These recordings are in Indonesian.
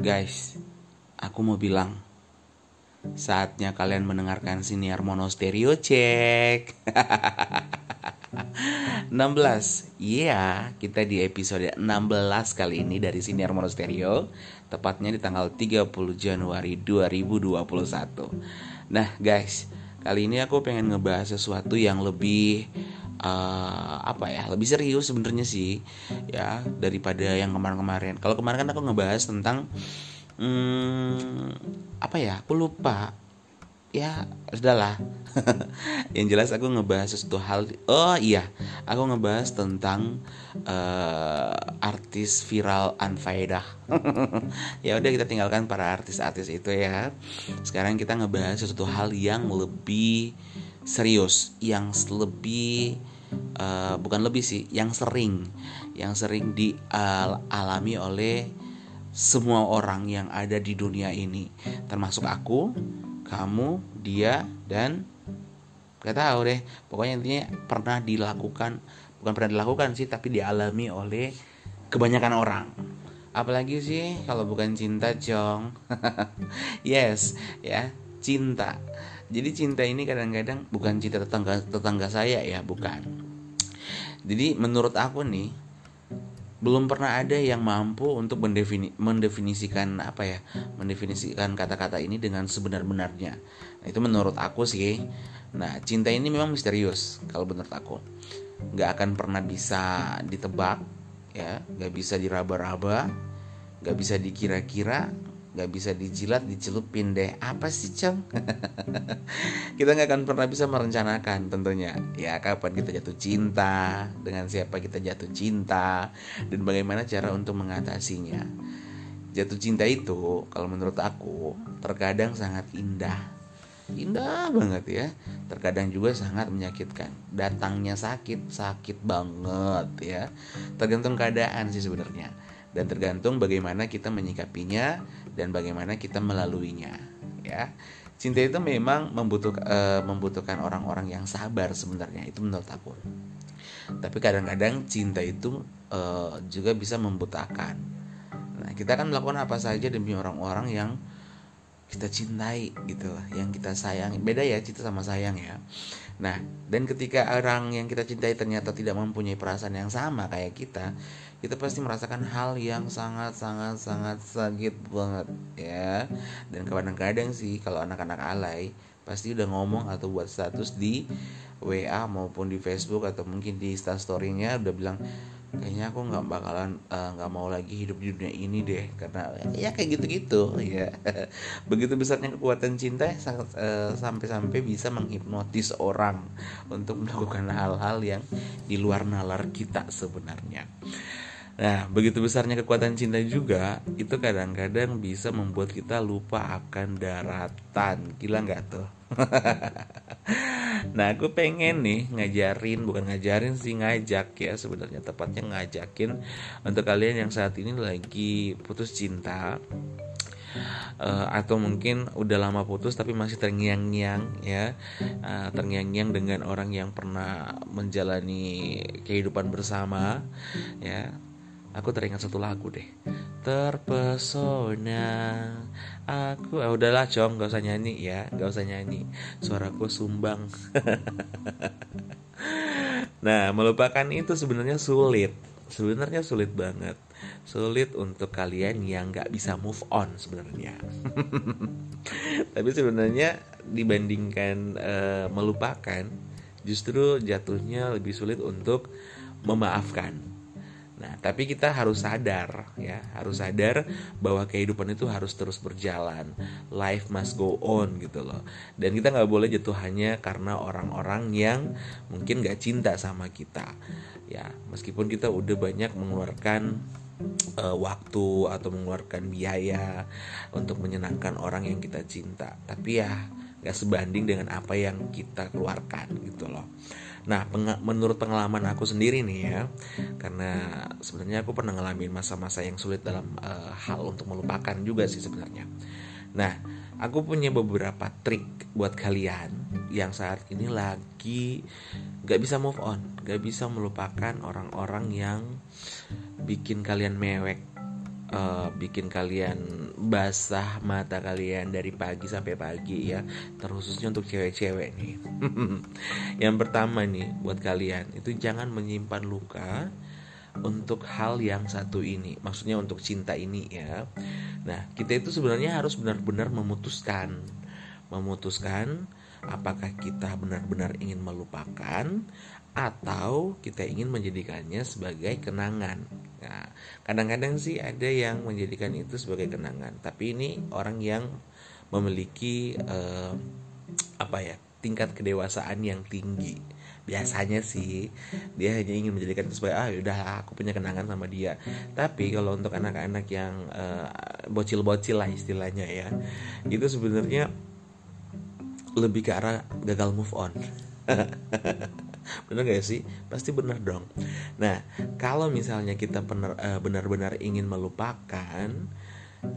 Guys, aku mau bilang Saatnya kalian mendengarkan siniar monostereo cek 16 Iya, kita di episode 16 kali ini dari Siniar Monostereo Tepatnya di tanggal 30 Januari 2021 Nah guys, kali ini aku pengen ngebahas sesuatu yang lebih uh, apa ya lebih serius sebenarnya sih ya daripada yang kemarin-kemarin. Kalau kemarin kan aku ngebahas tentang hmm, apa ya aku lupa. Ya sudahlah yang jelas aku ngebahas sesuatu hal oh iya aku ngebahas tentang uh, artis viral anfaedah. Ya udah kita tinggalkan para artis-artis itu ya. Sekarang kita ngebahas sesuatu hal yang lebih serius yang lebih uh, bukan lebih sih yang sering yang sering dialami oleh semua orang yang ada di dunia ini. Termasuk aku kamu dia dan gak tahu deh. Pokoknya intinya pernah dilakukan bukan pernah dilakukan sih tapi dialami oleh kebanyakan orang. Apalagi sih kalau bukan cinta jong. Yes ya cinta jadi cinta ini kadang-kadang bukan cinta tetangga tetangga saya ya bukan. Jadi menurut aku nih belum pernah ada yang mampu untuk mendefini, mendefinisikan apa ya mendefinisikan kata-kata ini dengan sebenar-benarnya. Nah, itu menurut aku sih. Nah cinta ini memang misterius kalau menurut aku. Nggak akan pernah bisa ditebak ya. Nggak bisa diraba-raba nggak bisa dikira-kira nggak bisa dijilat dicelupin deh. Apa sih ceng kita nggak akan pernah bisa merencanakan tentunya. Ya kapan kita jatuh cinta dengan siapa kita jatuh cinta dan bagaimana cara untuk mengatasinya. Jatuh cinta itu kalau menurut aku terkadang sangat indah. Indah banget ya. Terkadang juga sangat menyakitkan. Datangnya sakit sakit banget ya. Tergantung keadaan sih sebenarnya dan tergantung bagaimana kita menyikapinya dan bagaimana kita melaluinya ya. Cinta itu memang membutuh, uh, membutuhkan orang-orang yang sabar sebenarnya itu menurut aku. Tapi kadang-kadang cinta itu uh, juga bisa membutakan. Nah kita akan melakukan apa saja demi orang-orang yang kita cintai gitu lah yang kita sayang. Beda ya cinta sama sayang ya. Nah dan ketika orang yang kita cintai ternyata tidak mempunyai perasaan yang sama kayak kita kita pasti merasakan hal yang sangat sangat sangat sakit banget ya. Dan kadang-kadang sih kalau anak-anak alay pasti udah ngomong atau buat status di WA maupun di Facebook atau mungkin di instastorynya udah bilang kayaknya aku nggak bakalan eh, nggak uh, mau lagi hidup di dunia ini deh karena ya kayak gitu-gitu ya begitu besarnya kekuatan cinta uh, sampai-sampai bisa menghipnotis orang untuk melakukan hal-hal yang di luar nalar kita sebenarnya Nah, begitu besarnya kekuatan cinta juga, itu kadang-kadang bisa membuat kita lupa akan daratan. Gila nggak tuh? nah, aku pengen nih ngajarin, bukan ngajarin sih ngajak ya sebenarnya. Tepatnya ngajakin untuk kalian yang saat ini lagi putus cinta uh, atau mungkin udah lama putus tapi masih terngiang-ngiang ya uh, terngiang-ngiang dengan orang yang pernah menjalani kehidupan bersama ya aku teringat satu lagu deh. Terpesona. Aku ah, udahlah cong gak usah nyanyi ya gak usah nyanyi. Suaraku sumbang. Nah melupakan itu sebenarnya sulit. Sebenarnya sulit banget. Sulit untuk kalian yang nggak bisa move on sebenarnya. Tapi sebenarnya dibandingkan uh, melupakan justru jatuhnya lebih sulit untuk memaafkan Nah, tapi kita harus sadar ya, harus sadar bahwa kehidupan itu harus terus berjalan. Life must go on gitu loh. Dan kita nggak boleh jatuh hanya karena orang-orang yang mungkin nggak cinta sama kita. Ya, meskipun kita udah banyak mengeluarkan uh, waktu atau mengeluarkan biaya untuk menyenangkan orang yang kita cinta, tapi ya nggak sebanding dengan apa yang kita keluarkan gitu loh. Nah, peng menurut pengalaman aku sendiri nih ya, karena sebenarnya aku pernah ngalamin masa-masa yang sulit dalam uh, hal untuk melupakan juga sih sebenarnya. Nah, aku punya beberapa trik buat kalian yang saat ini lagi gak bisa move on, gak bisa melupakan orang-orang yang bikin kalian mewek uh, bikin kalian basah mata kalian dari pagi sampai pagi ya. Terkhususnya untuk cewek-cewek nih. Yang pertama nih buat kalian itu jangan menyimpan luka untuk hal yang satu ini. Maksudnya untuk cinta ini ya. Nah kita itu sebenarnya harus benar-benar memutuskan. Memutuskan apakah kita benar-benar ingin melupakan atau kita ingin menjadikannya sebagai kenangan. Nah, kadang-kadang sih ada yang menjadikan itu sebagai kenangan, tapi ini orang yang memiliki uh, apa ya tingkat kedewasaan yang tinggi. Biasanya sih dia hanya ingin menjadikan itu sebagai ah udah aku punya kenangan sama dia. Tapi kalau untuk anak-anak yang bocil bocil-bocil lah istilahnya ya, itu sebenarnya lebih ke arah gagal move on. bener gak sih? Pasti bener dong. Nah kalau misalnya kita eh, benar-benar ingin melupakan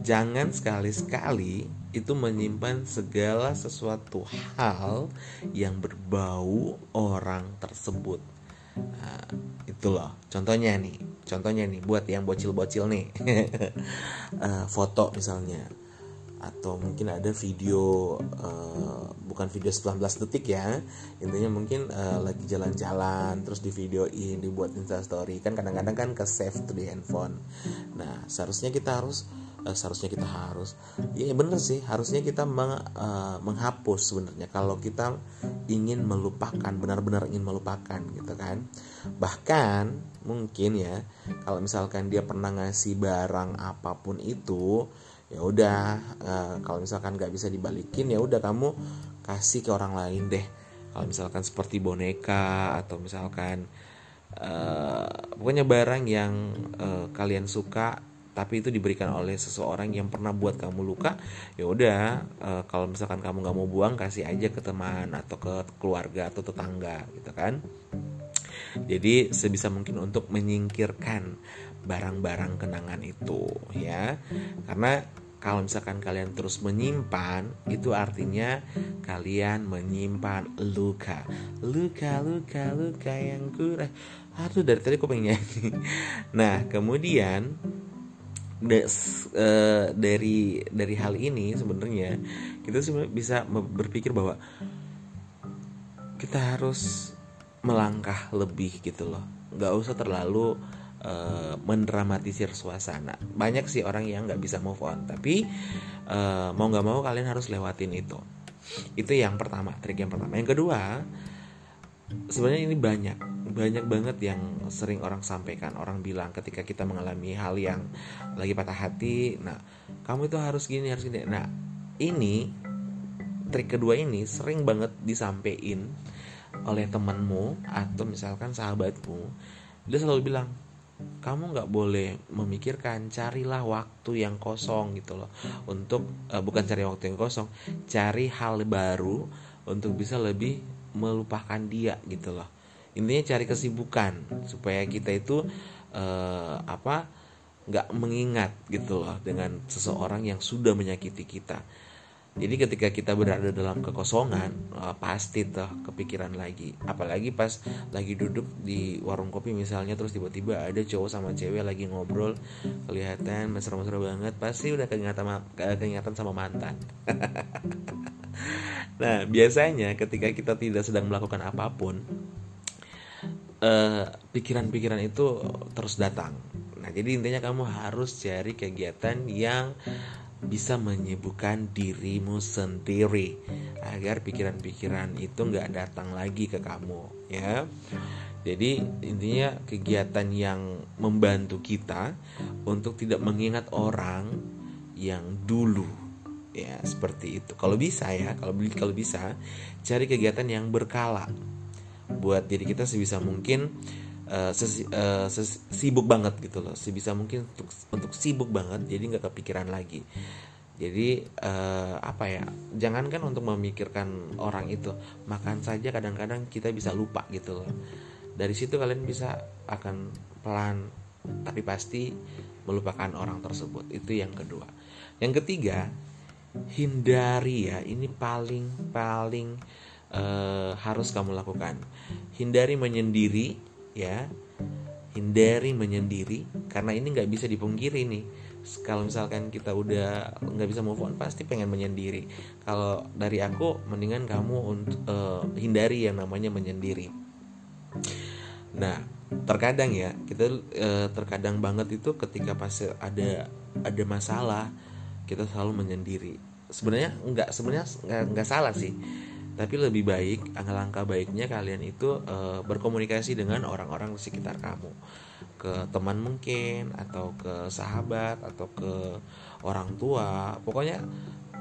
jangan sekali-sekali itu menyimpan segala sesuatu hal yang berbau orang tersebut. Nah, itu loh. Contohnya nih contohnya nih buat yang bocil-bocil nih. Uh, foto misalnya atau mungkin ada video uh, bukan video 19 detik ya. Intinya mungkin uh, lagi jalan-jalan terus di videoin dibuat instastory kan kadang-kadang kan ke save tuh di handphone. Nah seharusnya kita harus uh, seharusnya kita harus ya bener sih harusnya kita meng, uh, menghapus sebenarnya. Kalau kita ingin melupakan benar-benar ingin melupakan gitu kan. Bahkan mungkin ya kalau misalkan dia pernah ngasih barang apa pun itu ya udah uh, kalau misalkan nggak bisa dibalikin ya udah kamu kasih ke orang lain deh. Kalau misalkan seperti boneka atau misalkan uh, pokoknya barang yang uh, kalian suka tapi itu diberikan oleh seseorang yang pernah buat kamu luka ya udah uh, kalau misalkan kamu nggak mau buang kasih aja ke teman atau ke keluarga atau tetangga gitu kan. Jadi sebisa mungkin untuk menyingkirkan barang-barang kenangan itu ya. Karena kalau misalkan kalian terus menyimpan itu artinya kalian menyimpan luka. Luka luka luka yang kurang. Aduh dari tadi aku pengen nyanyi. Nah kemudian des, uh, dari dari hal ini sebenarnya kita bisa berpikir bahwa kita harus melangkah lebih gitu loh. Nggak usah terlalu uh, mendramatisir suasana. Banyak sih orang yang nggak bisa move on, tapi uh, mau nggak mau kalian harus lewatin itu. Itu yang pertama, trik yang pertama. Yang kedua, sebenarnya ini banyak, banyak banget yang sering orang sampaikan. Orang bilang ketika kita mengalami hal yang lagi patah hati, nah kamu itu harus gini, harus gini. Nah ini trik kedua ini sering banget disampaikan oleh temanmu atau misalkan sahabatmu dia selalu bilang kamu nggak boleh memikirkan carilah waktu yang kosong gitu loh. Untuk uh, bukan cari waktu yang kosong cari hal baru untuk bisa lebih melupakan dia gitu loh. Intinya cari kesibukan supaya kita itu uh, apa nggak mengingat gitu loh dengan seseorang yang sudah menyakiti kita jadi ketika kita berada dalam kekosongan uh, pasti tuh kepikiran lagi. Apalagi pas lagi duduk di warung kopi misalnya terus tiba-tiba ada cowok sama cewek lagi ngobrol kelihatan mesra-mesra banget pasti udah keingatan keingatan sama mantan. nah biasanya ketika kita tidak sedang melakukan apa pun uh, pikiran-pikiran itu terus datang. Nah jadi intinya kamu harus cari kegiatan yang bisa menyibukkan dirimu sendiri agar pikiran-pikiran itu nggak datang lagi ke kamu ya. Jadi intinya kegiatan yang membantu kita untuk tidak mengingat orang yang dulu ya seperti itu. Kalau bisa ya kalau kalau bisa cari kegiatan yang berkala buat diri kita sebisa mungkin uh, uh, sibuk banget gitu loh. Sebisa mungkin untuk untuk sibuk banget jadi nggak kepikiran lagi. Jadi uh, apa ya jangankan untuk memikirkan orang itu. Makan saja kadang-kadang kita bisa lupa gitu loh. Dari situ kalian bisa akan pelan tapi pasti melupakan orang tersebut. Itu yang kedua. Yang ketiga hindari ya. Ini paling paling uh, harus kamu lakukan. Hindari menyendiri ya. Hindari menyendiri karena ini nggak bisa dipungkiri nih. Kalau misalkan kita udah nggak bisa move on pasti pengen menyendiri. Kalau dari aku mendingan kamu untuk uh, hindari yang namanya menyendiri. Nah terkadang ya kita uh, terkadang banget itu ketika pas ada ada masalah kita selalu menyendiri. Sebenarnya nggak sebenarnya nggak salah sih tapi lebih baik langkah baiknya kalian itu uh, berkomunikasi dengan orang-orang di sekitar kamu. Ke teman mungkin atau ke sahabat atau ke orang tua. Pokoknya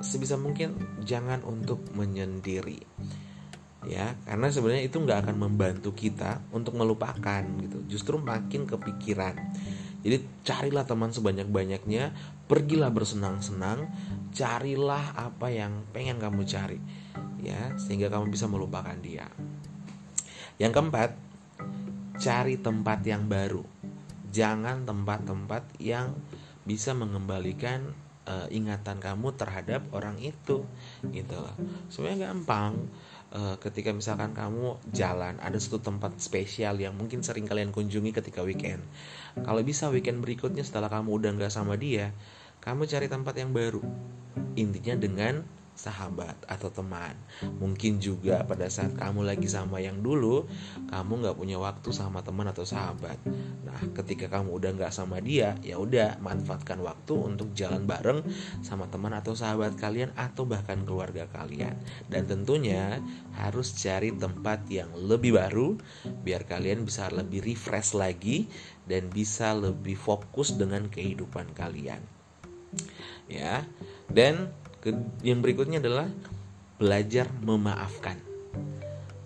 sebisa mungkin jangan untuk menyendiri. Ya karena sebenarnya itu nggak akan membantu kita untuk melupakan gitu. Justru makin kepikiran. Jadi carilah teman sebanyak-banyaknya pergilah bersenang-senang carilah apa yang pengen kamu cari ya sehingga kamu bisa melupakan dia. Yang keempat, cari tempat yang baru. Jangan tempat-tempat yang bisa mengembalikan uh, ingatan kamu terhadap orang itu gitu loh. Sebenarnya gampang uh, ketika misalkan kamu jalan ada satu tempat spesial yang mungkin sering kalian kunjungi ketika weekend. Kalau bisa weekend berikutnya setelah kamu udah nggak sama dia, kamu cari tempat yang baru. Intinya dengan sahabat atau teman. Mungkin juga pada saat kamu lagi sama yang dulu, kamu nggak punya waktu sama teman atau sahabat. Nah, ketika kamu udah nggak sama dia, ya udah manfaatkan waktu untuk jalan bareng sama teman atau sahabat kalian atau bahkan keluarga kalian. Dan tentunya harus cari tempat yang lebih baru biar kalian bisa lebih refresh lagi dan bisa lebih fokus dengan kehidupan kalian. Ya. Dan yang berikutnya adalah belajar memaafkan.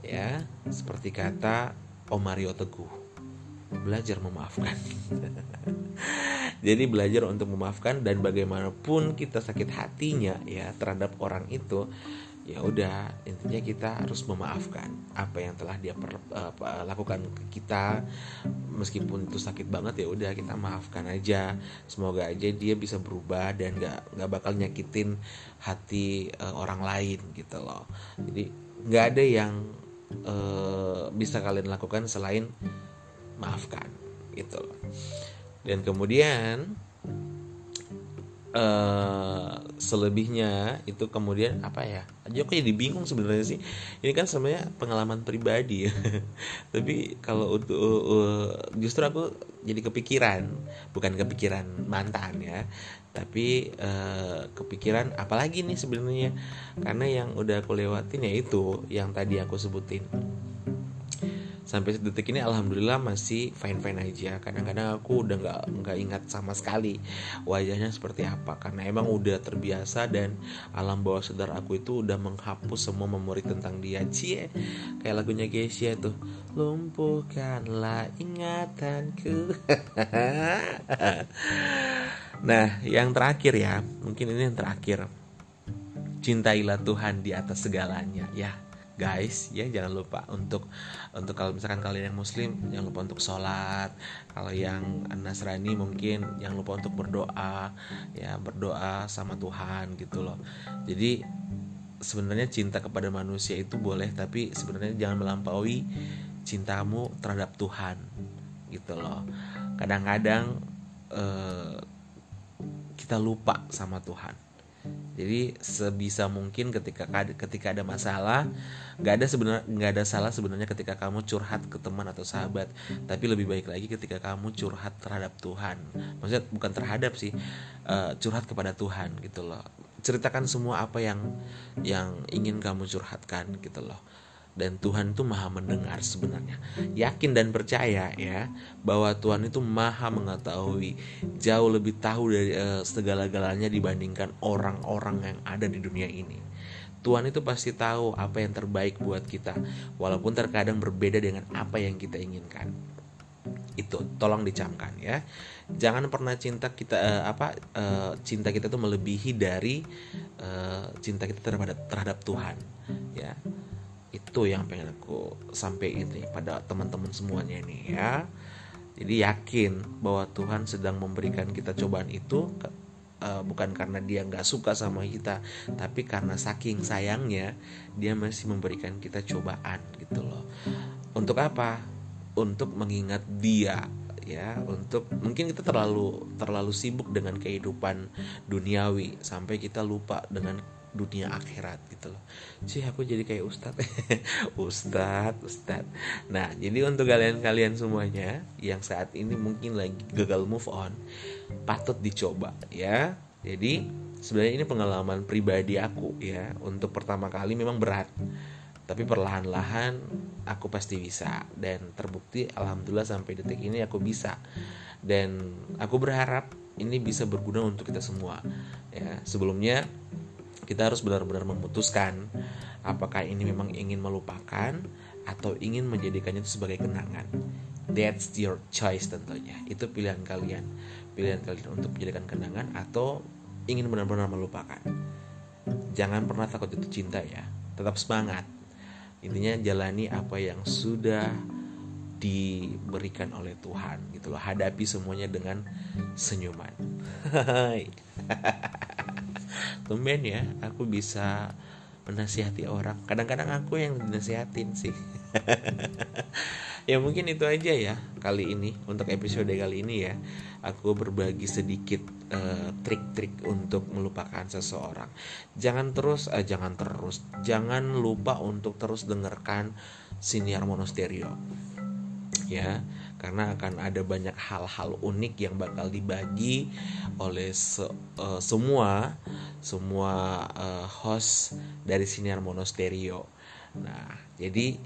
Ya seperti kata Omario Teguh. Belajar memaafkan. Jadi belajar untuk memaafkan dan bagaimanapun kita sakit hatinya ya terhadap orang itu ya udah intinya kita harus memaafkan apa yang telah dia per, uh, lakukan ke kita. Meskipun itu sakit banget ya udah kita maafkan aja. Semoga aja dia bisa berubah dan nggak nggak bakal nyakitin hati uh, orang lain gitu loh. Jadi nggak ada yang uh, bisa kalian lakukan selain maafkan gitu loh. Dan kemudian uh, selebihnya itu kemudian apa ya? Aja kok jadi bingung sebenarnya sih. Ini kan sebenarnya pengalaman pribadi ya. Tapi kalau untuk uh, uh, justru aku jadi kepikiran bukan kepikiran mantan ya tapi uh, kepikiran apalagi nih sebenarnya. Karena yang udah aku lewatin ya itu yang tadi aku sebutin sampai detik ini alhamdulillah masih fine fine aja. Kadang-kadang aku udah nggak nggak ingat sama sekali wajahnya seperti apa. Karena emang udah terbiasa dan alam bawah sadar aku itu udah menghapus semua memori tentang dia. Cie kayak lagunya Geisha tuh. Lumpuhkanlah ingatanku. Nah yang terakhir ya. Mungkin ini yang terakhir. Cintailah Tuhan di atas segalanya ya guys ya jangan lupa untuk untuk kalau misalkan kalian yang muslim jangan lupa untuk sholat. Kalau yang nasrani mungkin jangan lupa untuk berdoa ya berdoa sama Tuhan gitu loh. Jadi sebenarnya cinta kepada manusia itu boleh tapi sebenarnya jangan melampaui cintamu terhadap Tuhan gitu loh. Kadang-kadang eh, kita lupa sama Tuhan jadi sebisa mungkin ketika ketika ada masalah, nggak ada sebenarnya nggak ada salah sebenarnya ketika kamu curhat ke teman atau sahabat. Tapi lebih baik lagi ketika kamu curhat terhadap Tuhan. Maksudnya bukan terhadap sih, uh, curhat kepada Tuhan gitu loh. Ceritakan semua apa yang yang ingin kamu curhatkan gitu loh dan Tuhan itu maha mendengar sebenarnya. Yakin dan percaya ya bahwa Tuhan itu maha mengetahui jauh lebih tahu dari uh, segala-galanya dibandingkan orang-orang yang ada di dunia ini. Tuhan itu pasti tahu apa yang terbaik buat kita walaupun terkadang berbeda dengan apa yang kita inginkan. Itu tolong dicamkan ya. Jangan pernah cinta kita uh, apa uh, cinta kita itu melebihi dari uh, cinta kita terhadap terhadap Tuhan ya itu yang pengen aku sampaikan ini pada teman-teman semuanya ini ya. Jadi yakin bahwa Tuhan sedang memberikan kita cobaan itu uh, bukan karena dia nggak suka sama kita tapi karena saking sayangnya dia masih memberikan kita cobaan gitu loh. Untuk apa? Untuk mengingat dia ya. Untuk mungkin kita terlalu terlalu sibuk dengan kehidupan duniawi sampai kita lupa dengan dunia akhirat gitu loh. Sih aku jadi kayak ustadz. Ustadz ustadz. Nah jadi untuk kalian-kalian semuanya yang saat ini mungkin lagi gagal move on patut dicoba ya. Jadi sebenarnya ini pengalaman pribadi aku ya. Untuk pertama kali memang berat tapi perlahan-lahan aku pasti bisa. Dan terbukti alhamdulillah sampai detik ini aku bisa. Dan aku berharap ini bisa berguna untuk kita semua ya. Sebelumnya kita harus benar-benar memutuskan apakah ini memang ingin melupakan atau ingin menjadikannya itu sebagai kenangan. That's your choice tentunya. Itu pilihan kalian. Pilihan kalian untuk menjadikan kenangan atau ingin benar-benar melupakan. Jangan pernah takut jatuh cinta ya. Tetap semangat. Intinya jalani apa yang sudah diberikan oleh Tuhan gitu loh. Hadapi semuanya dengan senyuman tumben ya aku bisa menasihati orang. Kadang-kadang aku yang dinasihatin sih. Ya mungkin itu aja ya kali ini untuk episode kali ini ya. Aku berbagi sedikit eh, trik-trik uh, untuk melupakan seseorang. Jangan terus uh, jangan terus. Jangan lupa untuk terus dengarkan siniar monostereo ya karena akan ada banyak hal-hal unik yang bakal dibagi oleh se uh, semua semua uh, host dari siniar monostereo nah jadi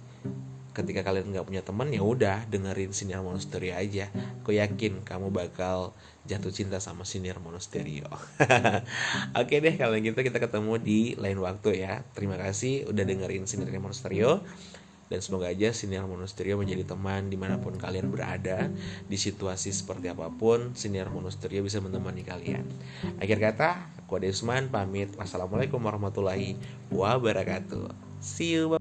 ketika kalian nggak punya teman ya udah dengerin siniar monasterio aja. Aku yakin kamu bakal jatuh cinta sama siniar monasterio oke deh kalau gitu kita ketemu di lain waktu ya. Terima kasih udah dengerin siniar monasterio dan semoga aja siniar monasterio menjadi teman di mana pun kalian berada di situasi seperti apa pun siniar monasterio bisa menemani kalian. Akhir kata aku Ade Usman pamit. Wassalamualaikum warahmatullahi wabarakatuh. See you